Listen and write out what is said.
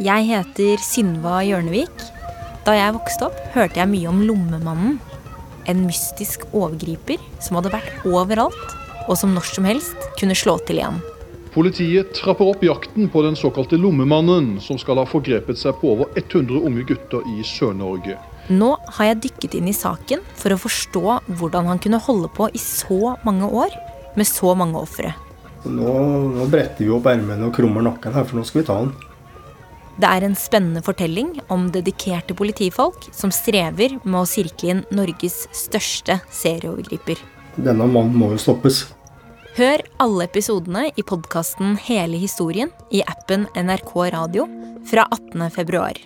Jeg heter Synva Hjørnevik. Da jeg vokste opp, hørte jeg mye om Lommemannen. En mystisk overgriper som hadde vært overalt, og som når som helst kunne slå til igjen. Politiet trapper opp jakten på den såkalte lommemannen, som skal ha forgrepet seg på over 100 unge gutter i Sør-Norge. Nå har jeg dykket inn i saken for å forstå hvordan han kunne holde på i så mange år med så mange ofre. Nå, nå bretter vi opp ermene og krummer nakken her, for nå skal vi ta han. Det er en spennende fortelling om dedikerte politifolk som strever med å sirkle inn Norges største serieovergriper. Denne mannen må jo stoppes. Hør alle episodene i podkasten Hele historien i appen NRK Radio fra 18. februar.